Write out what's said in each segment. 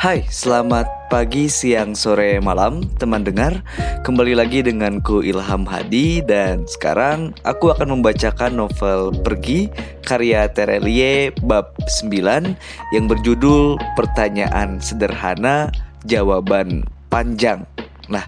Hai, selamat pagi, siang, sore, malam, teman dengar. Kembali lagi denganku Ilham Hadi dan sekarang aku akan membacakan novel Pergi karya Terelie bab 9 yang berjudul Pertanyaan Sederhana, Jawaban Panjang. Nah,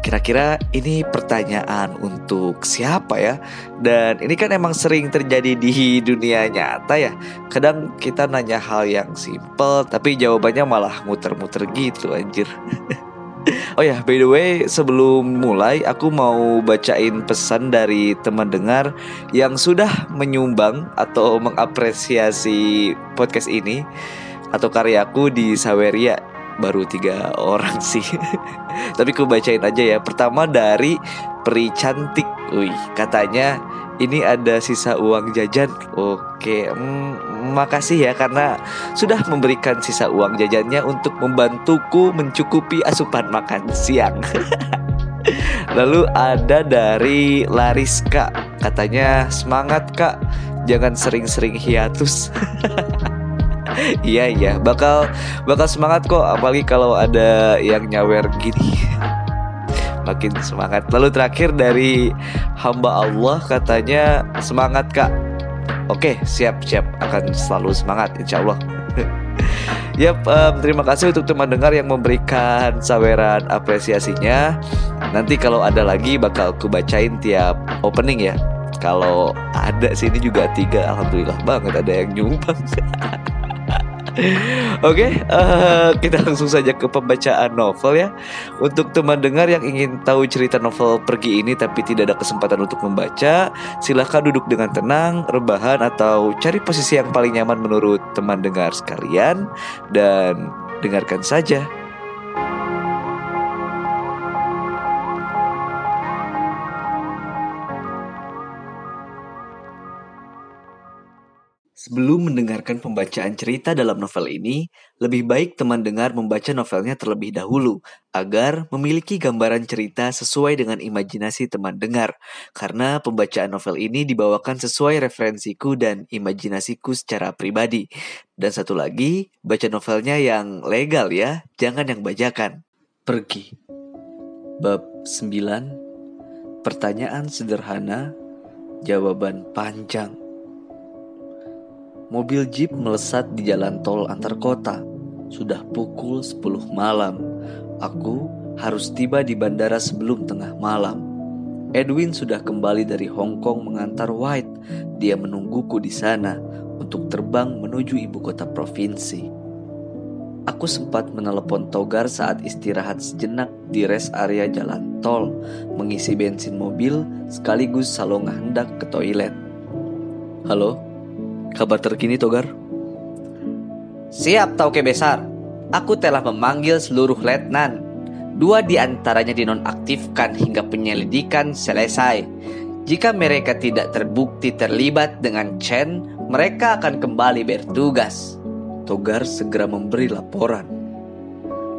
kira-kira ini pertanyaan untuk siapa ya? Dan ini kan emang sering terjadi di dunia nyata ya. Kadang kita nanya hal yang simple, tapi jawabannya malah muter-muter gitu anjir. oh ya, by the way, sebelum mulai aku mau bacain pesan dari teman dengar yang sudah menyumbang atau mengapresiasi podcast ini atau karyaku di Saweria baru tiga orang sih. Tapi ku bacain aja ya. Pertama dari Peri Cantik. Wih katanya ini ada sisa uang jajan. Oke mm, Makasih ya karena Sudah memberikan sisa uang jajannya Untuk membantuku mencukupi asupan makan siang. Lalu ada dari Lariska. Katanya semangat kak. Jangan sering-sering hiatus iya iya bakal bakal semangat kok apalagi kalau ada yang nyawer gini makin semangat lalu terakhir dari hamba Allah katanya semangat kak oke siap siap akan selalu semangat insya Allah Yap, um, terima kasih untuk teman dengar yang memberikan saweran apresiasinya. Nanti kalau ada lagi bakal ku bacain tiap opening ya. Kalau ada sini juga tiga, alhamdulillah banget ada yang nyumbang. Oke, okay, uh, eh, kita langsung saja ke pembacaan novel ya. Untuk teman dengar yang ingin tahu cerita novel pergi ini tapi tidak ada kesempatan untuk membaca, silahkan duduk dengan tenang, rebahan atau cari posisi yang paling nyaman menurut teman dengar sekalian dan dengarkan saja. Sebelum mendengarkan pembacaan cerita dalam novel ini, lebih baik teman dengar membaca novelnya terlebih dahulu agar memiliki gambaran cerita sesuai dengan imajinasi teman dengar. Karena pembacaan novel ini dibawakan sesuai referensiku dan imajinasiku secara pribadi. Dan satu lagi, baca novelnya yang legal ya, jangan yang bajakan. Pergi. Bab 9. Pertanyaan sederhana, jawaban panjang. Mobil jeep melesat di jalan tol antar kota. Sudah pukul 10 malam. Aku harus tiba di bandara sebelum tengah malam. Edwin sudah kembali dari Hong Kong mengantar White. Dia menungguku di sana untuk terbang menuju ibu kota provinsi. Aku sempat menelepon Togar saat istirahat sejenak di rest area jalan tol, mengisi bensin mobil sekaligus salonga hendak ke toilet. Halo, Kabar terkini Togar? Siap Tauke Besar. Aku telah memanggil seluruh letnan. Dua di antaranya dinonaktifkan hingga penyelidikan selesai. Jika mereka tidak terbukti terlibat dengan Chen, mereka akan kembali bertugas. Togar segera memberi laporan.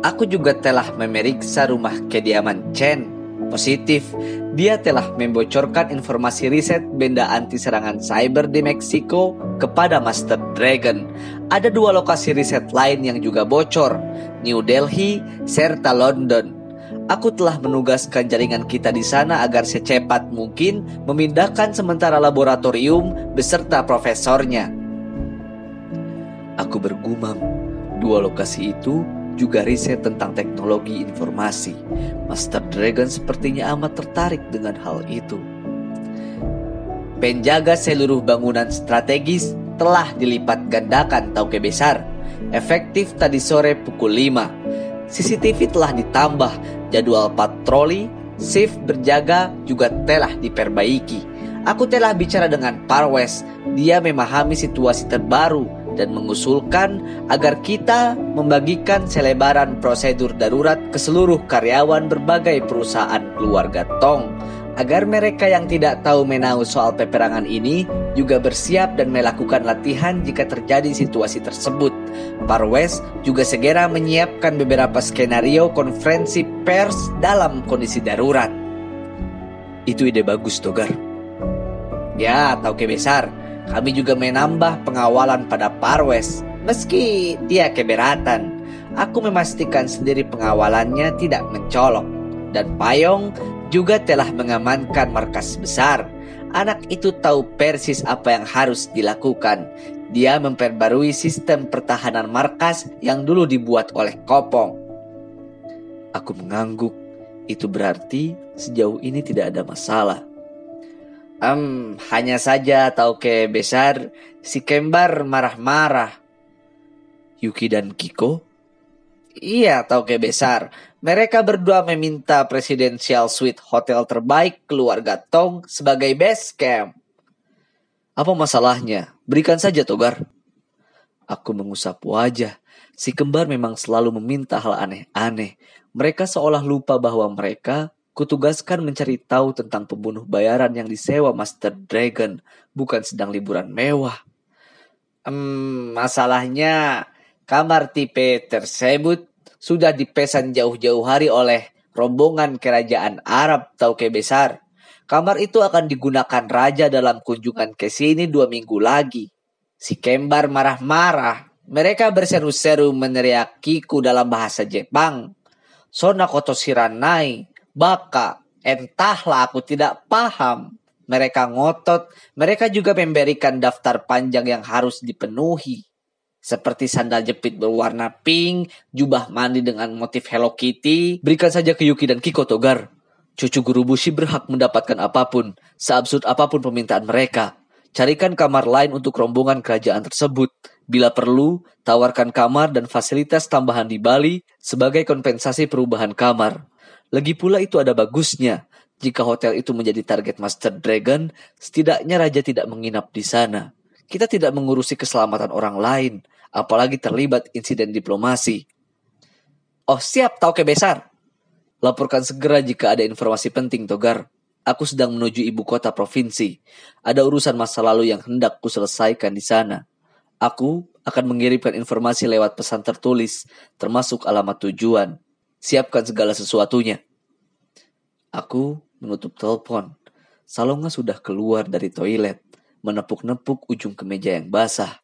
Aku juga telah memeriksa rumah kediaman Chen Positif, dia telah membocorkan informasi riset benda anti serangan cyber di Meksiko kepada Master Dragon. Ada dua lokasi riset lain yang juga bocor, New Delhi serta London. Aku telah menugaskan jaringan kita di sana agar secepat mungkin memindahkan sementara laboratorium beserta profesornya. Aku bergumam, dua lokasi itu juga riset tentang teknologi informasi. Master Dragon sepertinya amat tertarik dengan hal itu. Penjaga seluruh bangunan strategis telah dilipat gandakan Tauke Besar. Efektif tadi sore pukul 5. CCTV telah ditambah, jadwal patroli, shift berjaga juga telah diperbaiki. Aku telah bicara dengan Parwes, dia memahami situasi terbaru dan mengusulkan agar kita membagikan selebaran prosedur darurat ke seluruh karyawan berbagai perusahaan keluarga Tong agar mereka yang tidak tahu menau soal peperangan ini juga bersiap dan melakukan latihan jika terjadi situasi tersebut. Parwes juga segera menyiapkan beberapa skenario konferensi pers dalam kondisi darurat. Itu ide bagus, Togar. Ya, tahu besar. Kami juga menambah pengawalan pada Parwes, meski dia keberatan. Aku memastikan sendiri pengawalannya tidak mencolok. Dan Payong juga telah mengamankan markas besar. Anak itu tahu persis apa yang harus dilakukan. Dia memperbarui sistem pertahanan markas yang dulu dibuat oleh Kopong. Aku mengangguk. Itu berarti sejauh ini tidak ada masalah. Um, hanya saja tahu ke besar si Kembar marah-marah. Yuki dan Kiko? Iya, tahu ke besar. Mereka berdua meminta Presidential Suite hotel terbaik keluarga Tong sebagai base camp. Apa masalahnya? Berikan saja, Togar. Aku mengusap wajah. Si kembar memang selalu meminta hal aneh-aneh. Mereka seolah lupa bahwa mereka kutugaskan mencari tahu tentang pembunuh bayaran yang disewa Master Dragon, bukan sedang liburan mewah. Hmm, masalahnya kamar tipe tersebut sudah dipesan jauh-jauh hari oleh rombongan kerajaan Arab Tauke Besar. Kamar itu akan digunakan raja dalam kunjungan ke sini dua minggu lagi. Si Kembar marah-marah. Mereka berseru-seru meneriakiku dalam bahasa Jepang. Sona koto siranai, baka, entahlah aku tidak paham. Mereka ngotot, mereka juga memberikan daftar panjang yang harus dipenuhi. Seperti sandal jepit berwarna pink, jubah mandi dengan motif Hello Kitty. Berikan saja ke Yuki dan Kiko Togar. Cucu guru Bushi berhak mendapatkan apa pun, seabsurd apa pun permintaan mereka. Carikan kamar lain untuk rombongan kerajaan tersebut. Bila perlu, tawarkan kamar dan fasilitas tambahan di Bali sebagai kompensasi perubahan kamar. Lagi pula itu ada bagusnya. Jika hotel itu menjadi target Master Dragon, setidaknya raja tidak menginap di sana. Kita tidak mengurusi keselamatan orang lain, apalagi terlibat insiden diplomasi. Oh siap, tahu ke besar. Laporkan segera jika ada informasi penting, Togar. Aku sedang menuju ibu kota provinsi. Ada urusan masa lalu yang hendak ku selesaikan di sana. Aku akan mengirimkan informasi lewat pesan tertulis, termasuk alamat tujuan. Siapkan segala sesuatunya. Aku menutup telepon. Salonga sudah keluar dari toilet, menepuk-nepuk ujung kemeja yang basah.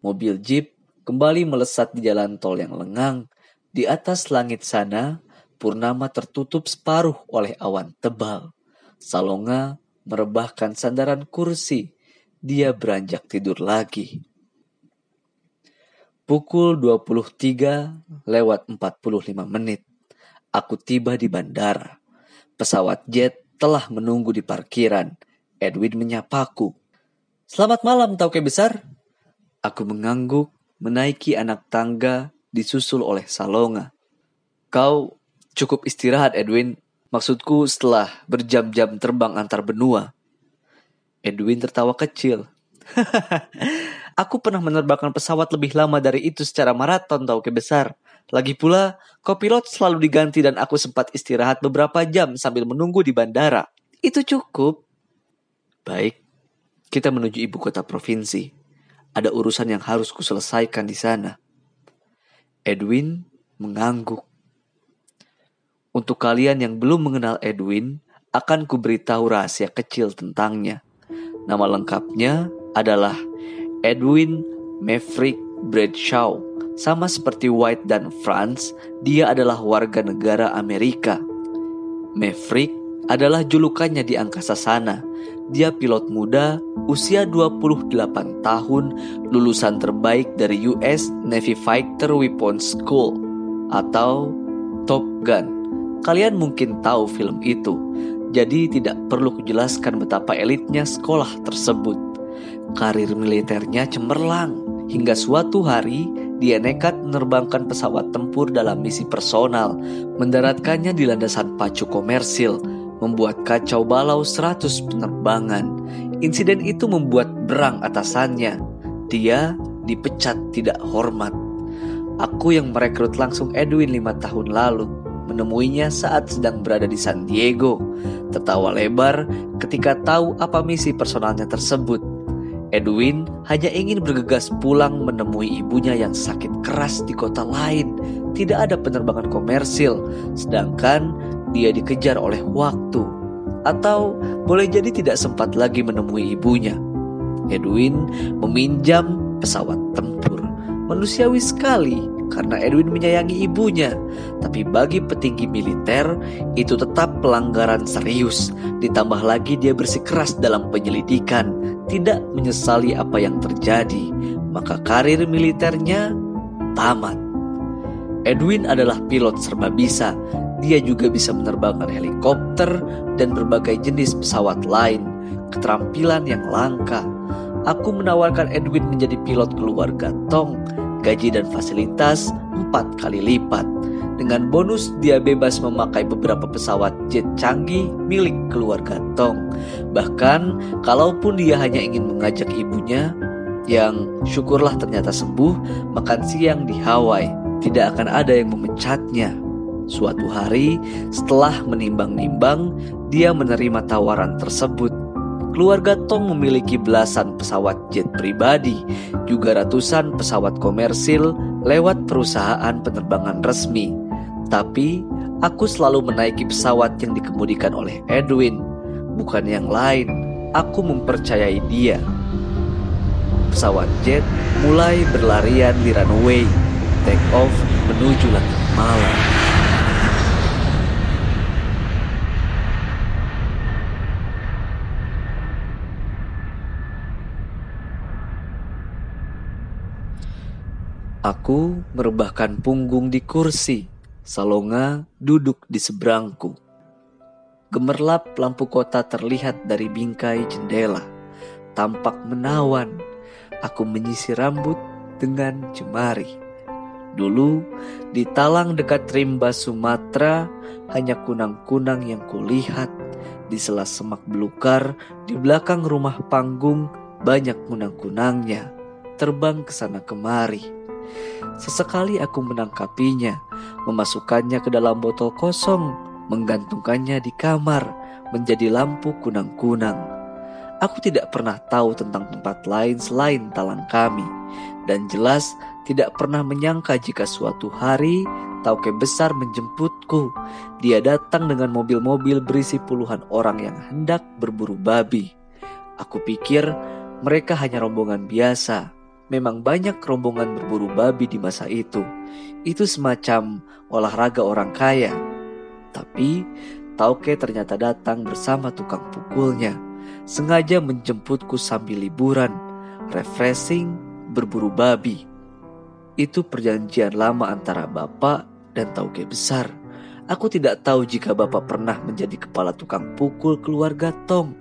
Mobil jeep kembali melesat di jalan tol yang lengang. Di atas langit sana, purnama tertutup separuh oleh awan tebal. Salonga merebahkan sandaran kursi. Dia beranjak tidur lagi. Pukul 23 lewat 45 menit. Aku tiba di bandara. Pesawat jet telah menunggu di parkiran. Edwin menyapaku. Selamat malam, Tauke Besar. Aku mengangguk, menaiki anak tangga, disusul oleh Salonga. Kau cukup istirahat, Edwin. Maksudku setelah berjam-jam terbang antar benua. Edwin tertawa kecil. Aku pernah menerbangkan pesawat lebih lama dari itu secara maraton tahu ke besar. Lagi pula, kopilot selalu diganti dan aku sempat istirahat beberapa jam sambil menunggu di bandara. Itu cukup. Baik, kita menuju ibu kota provinsi. Ada urusan yang harus kuselesaikan di sana. Edwin mengangguk. Untuk kalian yang belum mengenal Edwin, akan kuberitahu rahasia kecil tentangnya. Nama lengkapnya adalah Edwin Maverick Bradshaw. Sama seperti White dan Franz, dia adalah warga negara Amerika. Maverick adalah julukannya di angkasa sana. Dia pilot muda, usia 28 tahun, lulusan terbaik dari US Navy Fighter Weapons School atau Top Gun. Kalian mungkin tahu film itu, jadi tidak perlu kujelaskan betapa elitnya sekolah tersebut. Karir militernya cemerlang, hingga suatu hari dia nekat menerbangkan pesawat tempur dalam misi personal, mendaratkannya di landasan pacu komersil, membuat kacau balau 100 penerbangan. Insiden itu membuat berang atasannya. Dia dipecat tidak hormat. Aku yang merekrut langsung Edwin lima tahun lalu menemuinya saat sedang berada di San Diego. Tertawa lebar ketika tahu apa misi personalnya tersebut. Edwin hanya ingin bergegas pulang menemui ibunya yang sakit keras di kota lain. Tidak ada penerbangan komersil, sedangkan dia dikejar oleh waktu. Atau boleh jadi tidak sempat lagi menemui ibunya. Edwin meminjam pesawat tempur. Manusiawi sekali karena Edwin menyayangi ibunya. Tapi bagi petinggi militer, itu tetap pelanggaran serius. Ditambah lagi dia bersikeras dalam penyelidikan, tidak menyesali apa yang terjadi. Maka karir militernya tamat. Edwin adalah pilot serba bisa. Dia juga bisa menerbangkan helikopter dan berbagai jenis pesawat lain. Keterampilan yang langka. Aku menawarkan Edwin menjadi pilot keluarga Tong gaji dan fasilitas empat kali lipat. Dengan bonus dia bebas memakai beberapa pesawat jet canggih milik keluarga Tong. Bahkan kalaupun dia hanya ingin mengajak ibunya yang syukurlah ternyata sembuh makan siang di Hawaii, tidak akan ada yang memecatnya. Suatu hari setelah menimbang-nimbang, dia menerima tawaran tersebut Keluarga Tong memiliki belasan pesawat jet pribadi, juga ratusan pesawat komersil lewat perusahaan penerbangan resmi. Tapi, aku selalu menaiki pesawat yang dikemudikan oleh Edwin, bukan yang lain. Aku mempercayai dia. Pesawat jet mulai berlarian di runway, take off menuju langit malam. Aku merebahkan punggung di kursi. Salonga duduk di seberangku. Gemerlap lampu kota terlihat dari bingkai jendela. Tampak menawan. Aku menyisir rambut dengan jemari. Dulu, di talang dekat rimba Sumatera, hanya kunang-kunang yang kulihat. Di sela semak belukar, di belakang rumah panggung, banyak kunang-kunangnya. Terbang ke sana kemari Sesekali aku menangkapinya, memasukkannya ke dalam botol kosong, menggantungkannya di kamar, menjadi lampu kunang-kunang. Aku tidak pernah tahu tentang tempat lain selain talang kami, dan jelas tidak pernah menyangka jika suatu hari Tauke besar menjemputku. Dia datang dengan mobil-mobil berisi puluhan orang yang hendak berburu babi. Aku pikir mereka hanya rombongan biasa, memang banyak rombongan berburu babi di masa itu. Itu semacam olahraga orang kaya. Tapi Tauke ternyata datang bersama tukang pukulnya, sengaja menjemputku sambil liburan, refreshing, berburu babi. Itu perjanjian lama antara bapak dan Tauke besar. Aku tidak tahu jika bapak pernah menjadi kepala tukang pukul keluarga Tong.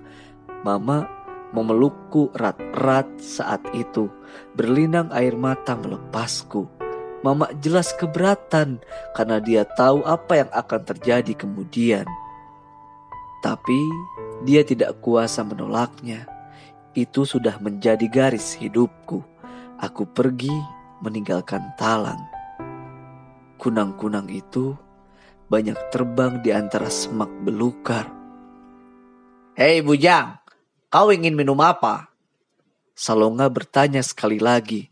Mama memelukku erat-erat saat itu. Berlinang air mata melepasku. Mama jelas keberatan karena dia tahu apa yang akan terjadi kemudian. Tapi dia tidak kuasa menolaknya. Itu sudah menjadi garis hidupku. Aku pergi meninggalkan talang. Kunang-kunang itu banyak terbang di antara semak belukar. Hei Bujang, Kau ingin minum apa? Salonga bertanya sekali lagi.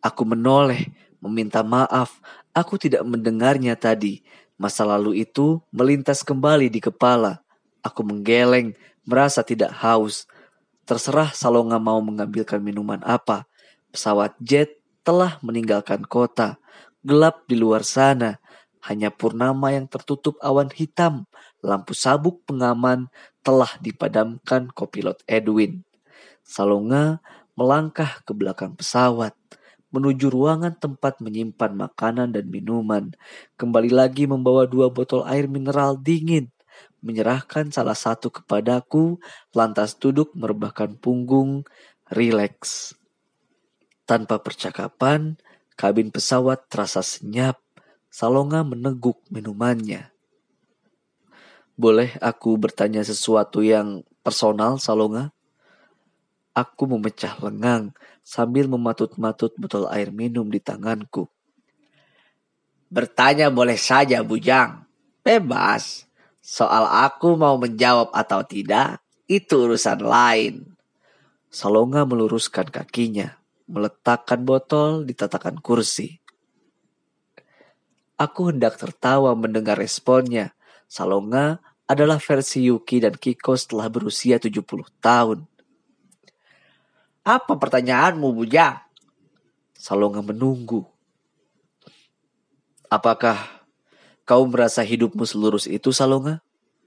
Aku menoleh, meminta maaf. Aku tidak mendengarnya tadi. Masa lalu itu melintas kembali di kepala. Aku menggeleng, merasa tidak haus. Terserah Salonga mau mengambilkan minuman apa. Pesawat jet telah meninggalkan kota. Gelap di luar sana. Hanya purnama yang tertutup awan hitam. Lampu sabuk pengaman telah dipadamkan kopilot Edwin. Salonga melangkah ke belakang pesawat menuju ruangan tempat menyimpan makanan dan minuman. Kembali lagi membawa dua botol air mineral dingin. Menyerahkan salah satu kepadaku, lantas duduk merebahkan punggung, rileks. Tanpa percakapan, kabin pesawat terasa senyap. Salonga meneguk minumannya. Boleh aku bertanya sesuatu yang personal, Salonga? Aku memecah lengang sambil mematut-matut botol air minum di tanganku. Bertanya boleh saja, Bujang. Bebas. Soal aku mau menjawab atau tidak, itu urusan lain. Salonga meluruskan kakinya, meletakkan botol di tatakan kursi. Aku hendak tertawa mendengar responnya. Salonga adalah versi Yuki dan Kiko setelah berusia 70 tahun. Apa pertanyaanmu, Bujang? Salonga menunggu. Apakah kau merasa hidupmu selurus itu, Salonga?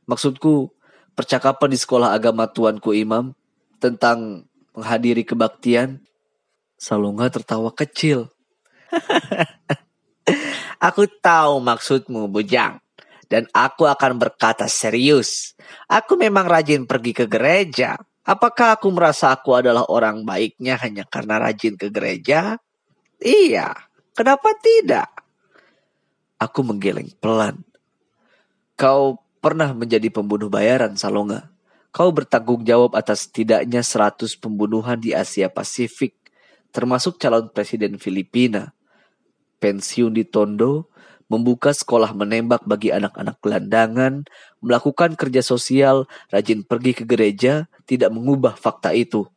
Maksudku, percakapan di sekolah agama tuanku imam tentang menghadiri kebaktian. Salonga tertawa kecil. aku tahu maksudmu, Bujang. Dan aku akan berkata serius. Aku memang rajin pergi ke gereja. Apakah aku merasa aku adalah orang baiknya hanya karena rajin ke gereja? Iya, kenapa tidak? Aku menggeleng pelan. Kau pernah menjadi pembunuh bayaran, Salonga. Kau bertanggung jawab atas setidaknya 100 pembunuhan di Asia Pasifik, termasuk calon presiden Filipina. Pensiun di Tondo, membuka sekolah menembak bagi anak-anak gelandangan, melakukan kerja sosial, rajin pergi ke gereja, tidak mengubah fakta itu.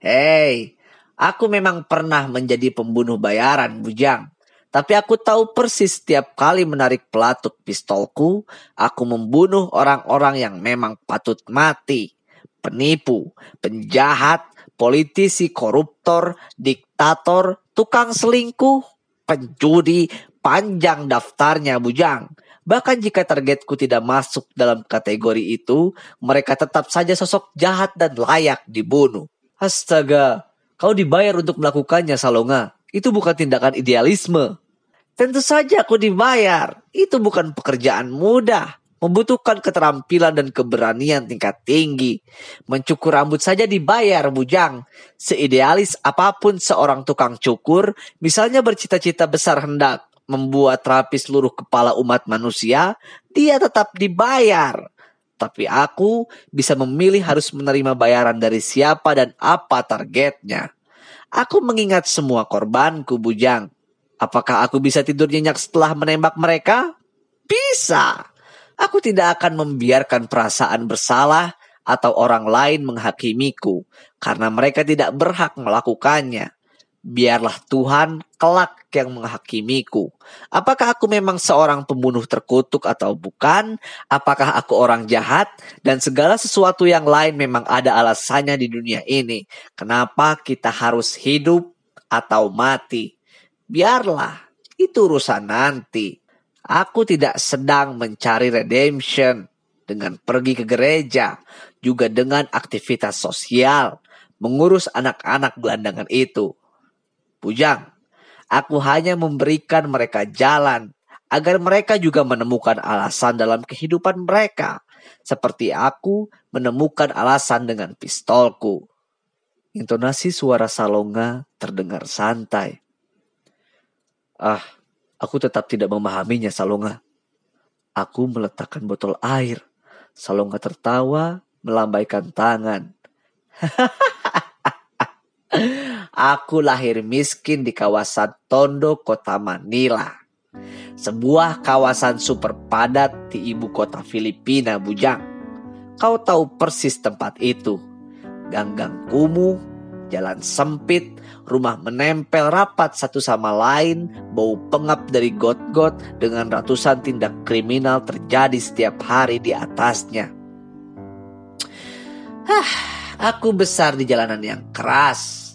Hei, aku memang pernah menjadi pembunuh bayaran, Bujang. Tapi aku tahu persis setiap kali menarik pelatuk pistolku, aku membunuh orang-orang yang memang patut mati. Penipu, penjahat, politisi koruptor, diktator, tukang selingkuh, penjudi, panjang daftarnya bujang. Bahkan jika targetku tidak masuk dalam kategori itu, mereka tetap saja sosok jahat dan layak dibunuh. Astaga, kau dibayar untuk melakukannya, Salonga. Itu bukan tindakan idealisme. Tentu saja aku dibayar. Itu bukan pekerjaan mudah. Membutuhkan keterampilan dan keberanian tingkat tinggi. Mencukur rambut saja dibayar, bujang. Seidealis apa pun seorang tukang cukur, misalnya bercita-cita besar hendak membuat rapi seluruh kepala umat manusia, dia tetap dibayar. Tapi aku bisa memilih harus menerima bayaran dari siapa dan apa targetnya. Aku mengingat semua korbanku, Bujang. Apakah aku bisa tidur nyenyak setelah menembak mereka? Bisa. Aku tidak akan membiarkan perasaan bersalah atau orang lain menghakimiku karena mereka tidak berhak melakukannya. Biarlah Tuhan kelak yang menghakimiku. Apakah aku memang seorang pembunuh terkutuk atau bukan? Apakah aku orang jahat? Dan segala sesuatu yang lain memang ada alasannya di dunia ini. Kenapa kita harus hidup atau mati? Biarlah, itu urusan nanti. Aku tidak sedang mencari redemption dengan pergi ke gereja, juga dengan aktivitas sosial, mengurus anak-anak gelandangan itu. Pujang, aku hanya memberikan mereka jalan agar mereka juga menemukan alasan dalam kehidupan mereka, seperti aku menemukan alasan dengan pistolku. Intonasi suara Salonga terdengar santai. Ah, aku tetap tidak memahaminya, Salonga. Aku meletakkan botol air. Salonga tertawa, melambaikan tangan. Aku lahir miskin di kawasan Tondo, kota Manila. Sebuah kawasan super padat di ibu kota Filipina, Bujang. Kau tahu persis tempat itu. Ganggang kumuh, jalan sempit, rumah menempel rapat satu sama lain, bau pengap dari got-got dengan ratusan tindak kriminal terjadi setiap hari di atasnya. Hah, aku besar di jalanan yang keras,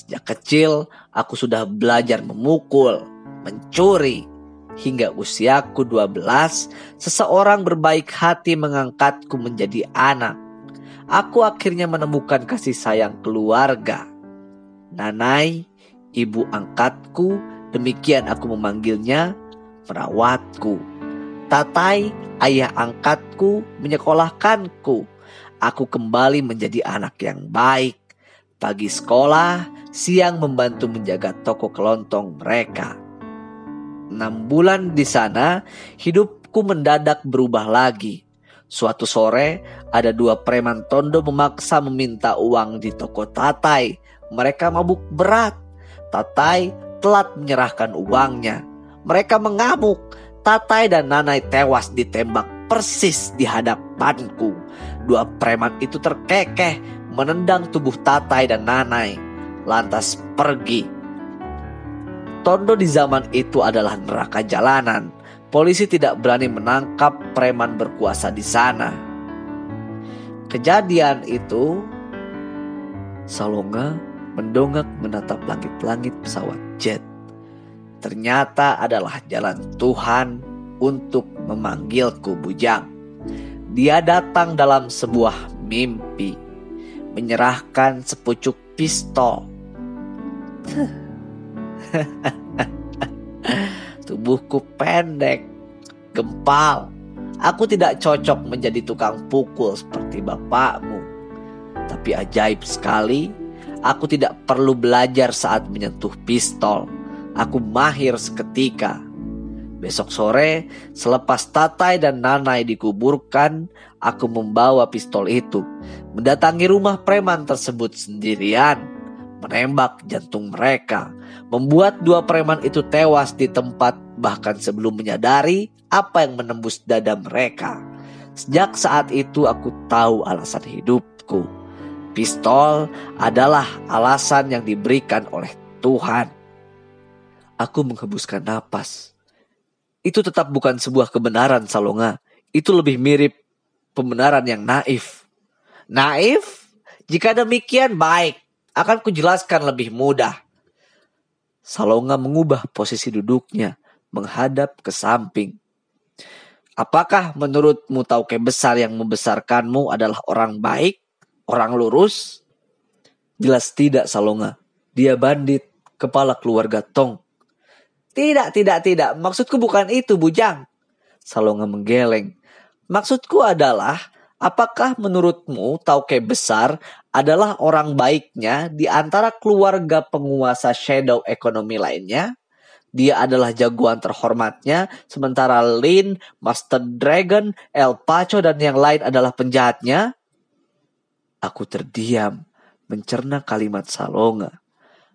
Sejak kecil aku sudah belajar memukul, mencuri. Hingga usiaku 12, seseorang berbaik hati mengangkatku menjadi anak. Aku akhirnya menemukan kasih sayang keluarga. Nanai, ibu angkatku, demikian aku memanggilnya, merawatku. Tatai, ayah angkatku, menyekolahkanku. Aku kembali menjadi anak yang baik. Pagi sekolah, siang membantu menjaga toko kelontong mereka. Enam bulan di sana, hidupku mendadak berubah lagi. Suatu sore, ada dua preman tondo memaksa meminta uang di toko Tatai. Mereka mabuk berat. Tatai telat menyerahkan uangnya. Mereka mengamuk. Tatai dan Nanai tewas ditembak persis di hadapanku. Dua preman itu terkekeh menendang tubuh Tatai dan Nanai lantas pergi. Tondo di zaman itu adalah neraka jalanan. Polisi tidak berani menangkap preman berkuasa di sana. Kejadian itu, Salonga mendongak menatap langit-langit pesawat jet. ternyata adalah jalan Tuhan untuk memanggilku bujang. Dia datang dalam sebuah mimpi, menyerahkan sepucuk pistol. Tubuhku pendek, gempal. Aku tidak cocok menjadi tukang pukul seperti bapakmu. Tapi ajaib sekali, aku tidak perlu belajar saat menyentuh pistol. Aku mahir seketika. Besok sore, selepas Tatai dan Nanai dikuburkan, aku membawa pistol itu, mendatangi rumah preman tersebut sendirian, menembak jantung mereka, membuat dua preman itu tewas di tempat bahkan sebelum menyadari apa yang menembus dada mereka. Sejak saat itu aku tahu alasan hidupku. Pistol adalah alasan yang diberikan oleh Tuhan. Aku menghembuskan napas itu tetap bukan sebuah kebenaran Salonga. Itu lebih mirip pembenaran yang naif. Naif? Jika demikian baik, akan kujelaskan lebih mudah. Salonga mengubah posisi duduknya, menghadap ke samping. Apakah menurutmu Tauke besar yang membesarkanmu adalah orang baik, orang lurus? Jelas tidak Salonga. Dia bandit, kepala keluarga Tong. Tidak, tidak, tidak. Maksudku bukan itu, Bujang. Salonga menggeleng. Maksudku adalah, apakah menurutmu Tauke besar adalah orang baiknya di antara keluarga penguasa shadow ekonomi lainnya? Dia adalah jagoan terhormatnya, sementara Lin, Master Dragon, El Pacho, dan yang lain adalah penjahatnya. Aku terdiam, mencerna kalimat Salonga.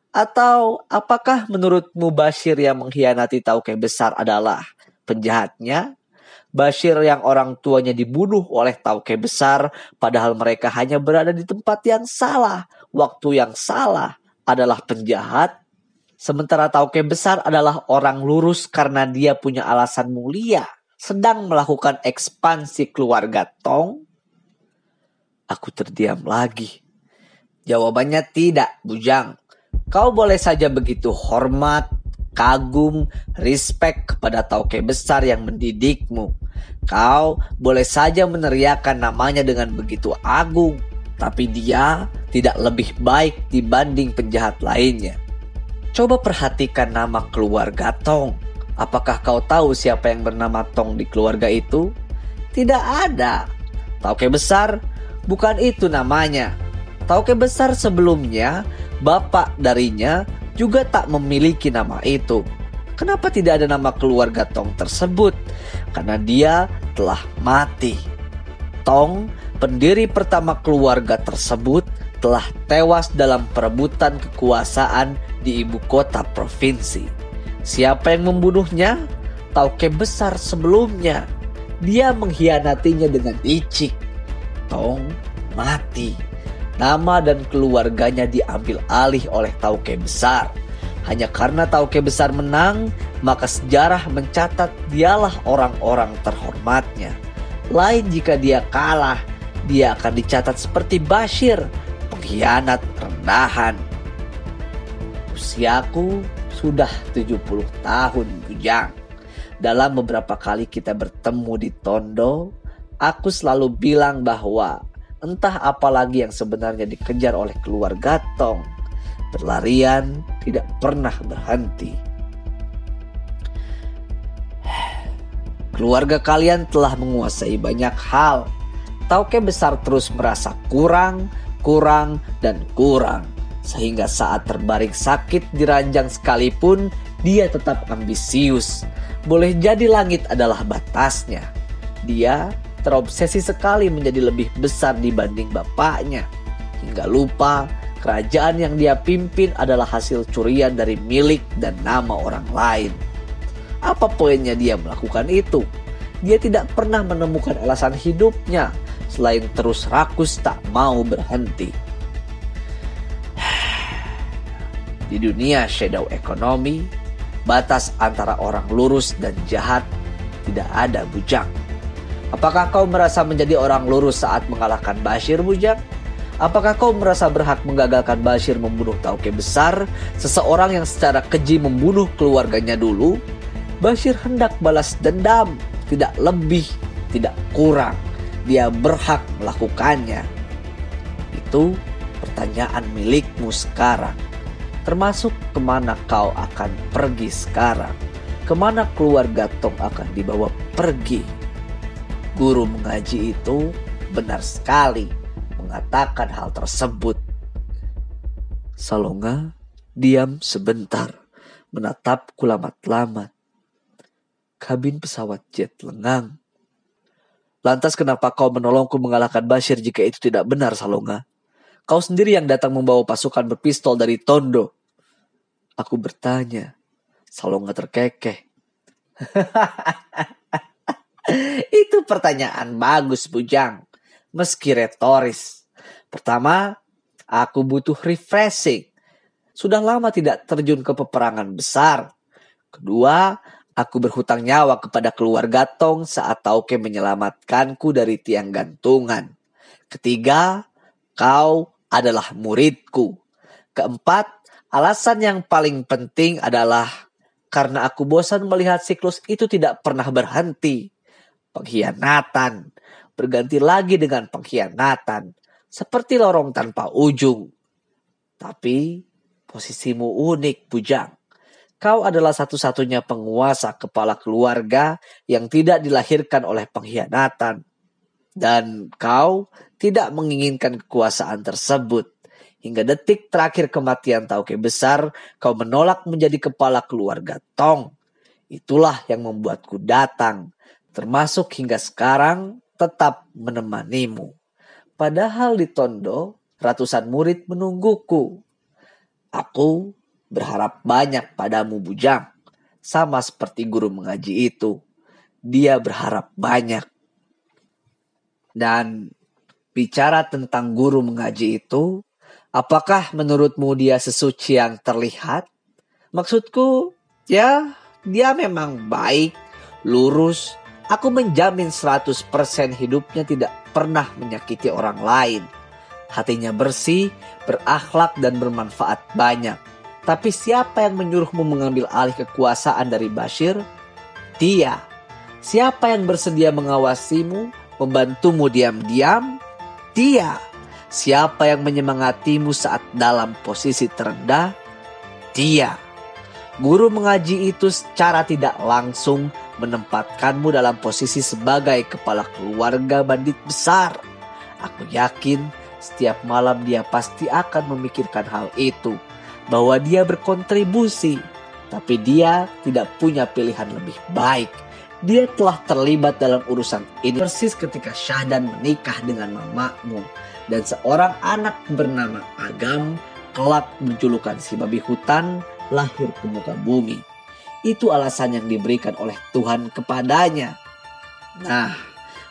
Atau apakah menurutmu Bashir yang mengkhianati Tauke besar adalah penjahatnya? Bashir yang orang tuanya dibunuh oleh Tauke besar padahal mereka hanya berada di tempat yang salah, waktu yang salah adalah penjahat. Sementara Tauke besar adalah orang lurus karena dia punya alasan mulia, sedang melakukan ekspansi keluarga Tong. Aku terdiam lagi. Jawabannya tidak, Bujang. Kau boleh saja begitu hormat, kagum, respect kepada tauke besar yang mendidikmu. Kau boleh saja meneriakan namanya dengan begitu agung, tapi dia tidak lebih baik dibanding penjahat lainnya. Coba perhatikan nama keluarga Tong. Apakah kau tahu siapa yang bernama Tong di keluarga itu? Tidak ada. Tauke besar bukan itu namanya. Tauke besar sebelumnya bapak darinya juga tak memiliki nama itu. Kenapa tidak ada nama keluarga Tong tersebut? Karena dia telah mati. Tong, pendiri pertama keluarga tersebut, telah tewas dalam perebutan kekuasaan di ibu kota provinsi. Siapa yang membunuhnya? Tauke besar sebelumnya. Dia mengkhianatinya dengan licik. Tong mati nama dan keluarganya diambil alih oleh Tauke Besar. Hanya karena Tauke Besar menang, maka sejarah mencatat dialah orang-orang terhormatnya. Lain jika dia kalah, dia akan dicatat seperti Bashir, pengkhianat rendahan. Usiaku sudah 70 tahun, Bujang. Dalam beberapa kali kita bertemu di Tondo, aku selalu bilang bahwa Entah apa lagi yang sebenarnya dikejar oleh keluarga Tong. Berlarian tidak pernah berhenti. Keluarga kalian telah menguasai banyak hal. Tauke besar terus merasa kurang, kurang, dan kurang. Sehingga saat terbaring sakit di ranjang sekalipun, dia tetap ambisius. Boleh jadi langit adalah batasnya. Dia terobsesi sekali menjadi lebih besar dibanding bapaknya. Hingga lupa kerajaan yang dia pimpin adalah hasil curian dari milik dan nama orang lain. Apa poinnya dia melakukan itu? Dia tidak pernah menemukan alasan hidupnya selain terus rakus tak mau berhenti. Di dunia shadow economy, batas antara orang lurus dan jahat tidak ada bujang. Apakah kau merasa menjadi orang lurus saat mengalahkan Bashir Bujang? Apakah kau merasa berhak menggagalkan Bashir membunuh Tauke besar, seseorang yang secara keji membunuh keluarganya dulu? Bashir hendak balas dendam, tidak lebih, tidak kurang. Dia berhak melakukannya. Itu pertanyaan milikmu sekarang. Termasuk ke mana kau akan pergi sekarang. Ke mana keluarga Tong akan dibawa pergi. Guru mengaji itu benar sekali mengatakan hal tersebut. Salonga diam sebentar, menatap kulamat-lamat. Kabin pesawat jet lengang. Lantas kenapa kau menolongku mengalahkan Bashir jika itu tidak benar, Salonga? Kau sendiri yang datang membawa pasukan berpistol dari Tondo. Aku bertanya. Salonga terkekeh. itu pertanyaan bagus, Bujang. Meski retoris. Pertama, aku butuh refreshing. Sudah lama tidak terjun ke peperangan besar. Kedua, aku berhutang nyawa kepada keluarga Tong saat Tauke menyelamatkanku dari tiang gantungan. Ketiga, kau adalah muridku. Keempat, alasan yang paling penting adalah karena aku bosan melihat siklus itu tidak pernah berhenti. Pengkhianatan, berganti lagi dengan pengkhianatan seperti lorong tanpa ujung. Tapi posisimu unik, Bujang. Kau adalah satu-satunya penguasa kepala keluarga yang tidak dilahirkan oleh pengkhianatan. Dan kau tidak menginginkan kekuasaan tersebut. Hingga detik terakhir kematian Tauke besar, kau menolak menjadi kepala keluarga Tong. Itulah yang membuatku datang, termasuk hingga sekarang tetap menemanimu. Padahal di Tondo, ratusan murid menungguku. Aku berharap banyak padamu Bujang. Sama seperti guru mengaji itu. Dia berharap banyak. Dan bicara tentang guru mengaji itu, apakah menurutmu dia sesuci yang terlihat? Maksudku, ya dia memang baik, lurus. Aku menjamin 100% hidupnya tidak pernah menyakiti orang lain. Hatinya bersih, berakhlak dan bermanfaat banyak. Tapi siapa yang menyuruhmu mengambil alih kekuasaan dari Bashir? Dia. Siapa yang bersedia mengawasimu, membantumu diam-diam? Dia. Siapa yang menyemangatimu saat dalam posisi terendah? Dia. Guru mengaji itu secara tidak langsung menempatkanmu dalam posisi sebagai kepala keluarga bandit besar. Aku yakin setiap malam dia pasti akan memikirkan hal itu, bahwa dia berkontribusi, tapi dia tidak punya pilihan lebih baik. Dia telah terlibat dalam urusan ini persis ketika Syahdan menikah dengan mamamu dan seorang anak bernama Agam kelak menjulukan si babi hutan lahir ke muka bumi. Itu alasan yang diberikan oleh Tuhan kepadanya. Nah,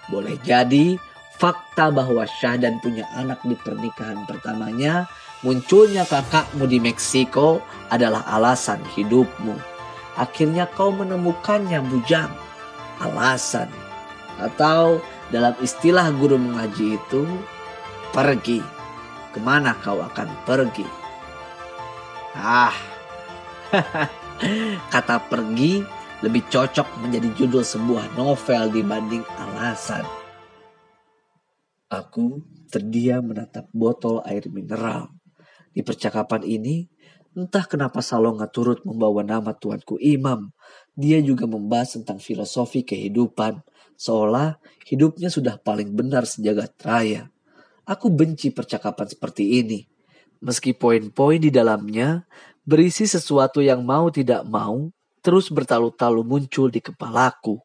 boleh jadi fakta bahwa Syahdan punya anak di pernikahan pertamanya, munculnya kakakmu di Meksiko adalah alasan hidupmu. Akhirnya kau menemukannya bujang. Alasan. Atau dalam istilah guru mengaji itu, pergi. Ke mana kau akan pergi? Ah, Kata pergi lebih cocok menjadi judul sebuah novel dibanding alasan. Aku terdiam menatap botol air mineral. Di percakapan ini, entah kenapa Salonga turut membawa nama tuanku Imam. Dia juga membahas tentang filosofi kehidupan, seolah hidupnya sudah paling benar sejagat raya. Aku benci percakapan seperti ini. Meski poin-poin di dalamnya berisi sesuatu yang mau tidak mau terus bertalu-talu muncul di kepalaku.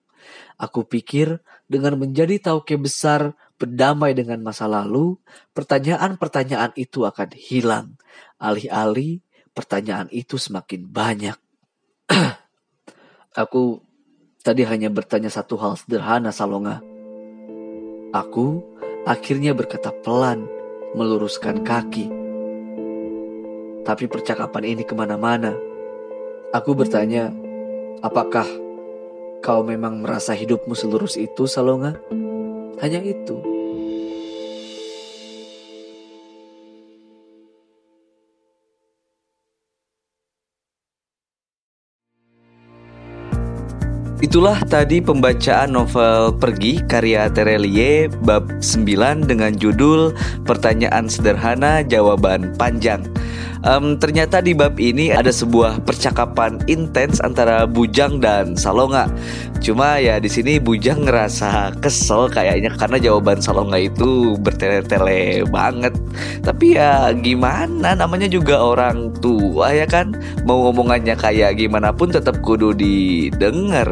Aku pikir dengan menjadi tauke besar berdamai dengan masa lalu, pertanyaan-pertanyaan itu akan hilang. Alih-alih pertanyaan itu semakin banyak. Aku tadi hanya bertanya satu hal sederhana, Salonga. Aku akhirnya berkata pelan, meluruskan kaki tapi percakapan ini ke mana-mana. Aku bertanya, apakah kau memang merasa hidupmu selurus itu, Salonga? Hanya itu. Itulah tadi pembacaan novel Pergi karya Terelie bab 9 dengan judul Pertanyaan Sederhana Jawaban Panjang. Um, ternyata di bab ini ada sebuah percakapan intens antara Bujang dan Salonga. Cuma ya di sini Bujang ngerasa kesel kayaknya karena jawaban Salonga itu bertele-tele banget. Tapi ya gimana namanya juga orang tua ya kan. Mau ngomongannya kayak gimana pun tetap kudu didengar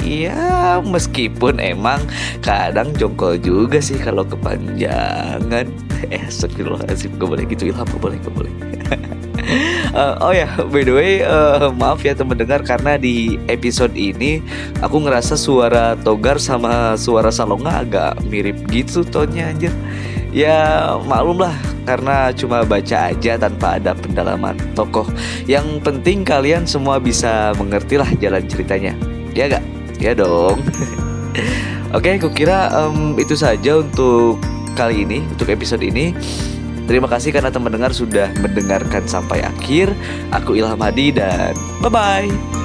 Iya, meskipun emang kadang jongkol juga sih kalau kepanjangan. Eh, astagfirullahaladzim, gak boleh gitu Ilham, gak boleh, gak boleh. uh, oh ya, by the way, uh, maaf ya teman dengar karena di episode ini aku ngerasa suara Togar sama suara Salonga agak mirip gitu tonnya aja. Ya maklum lah karena cuma baca aja tanpa ada pendalaman tokoh. Yang penting kalian semua bisa mengerti lah jalan ceritanya. Ya gak? Ya dong. Oke, okay, kukira um, itu saja untuk kali ini, untuk episode ini. Terima kasih karena teman dengar sudah mendengarkan sampai akhir. Aku Ilham Hadi dan bye bye.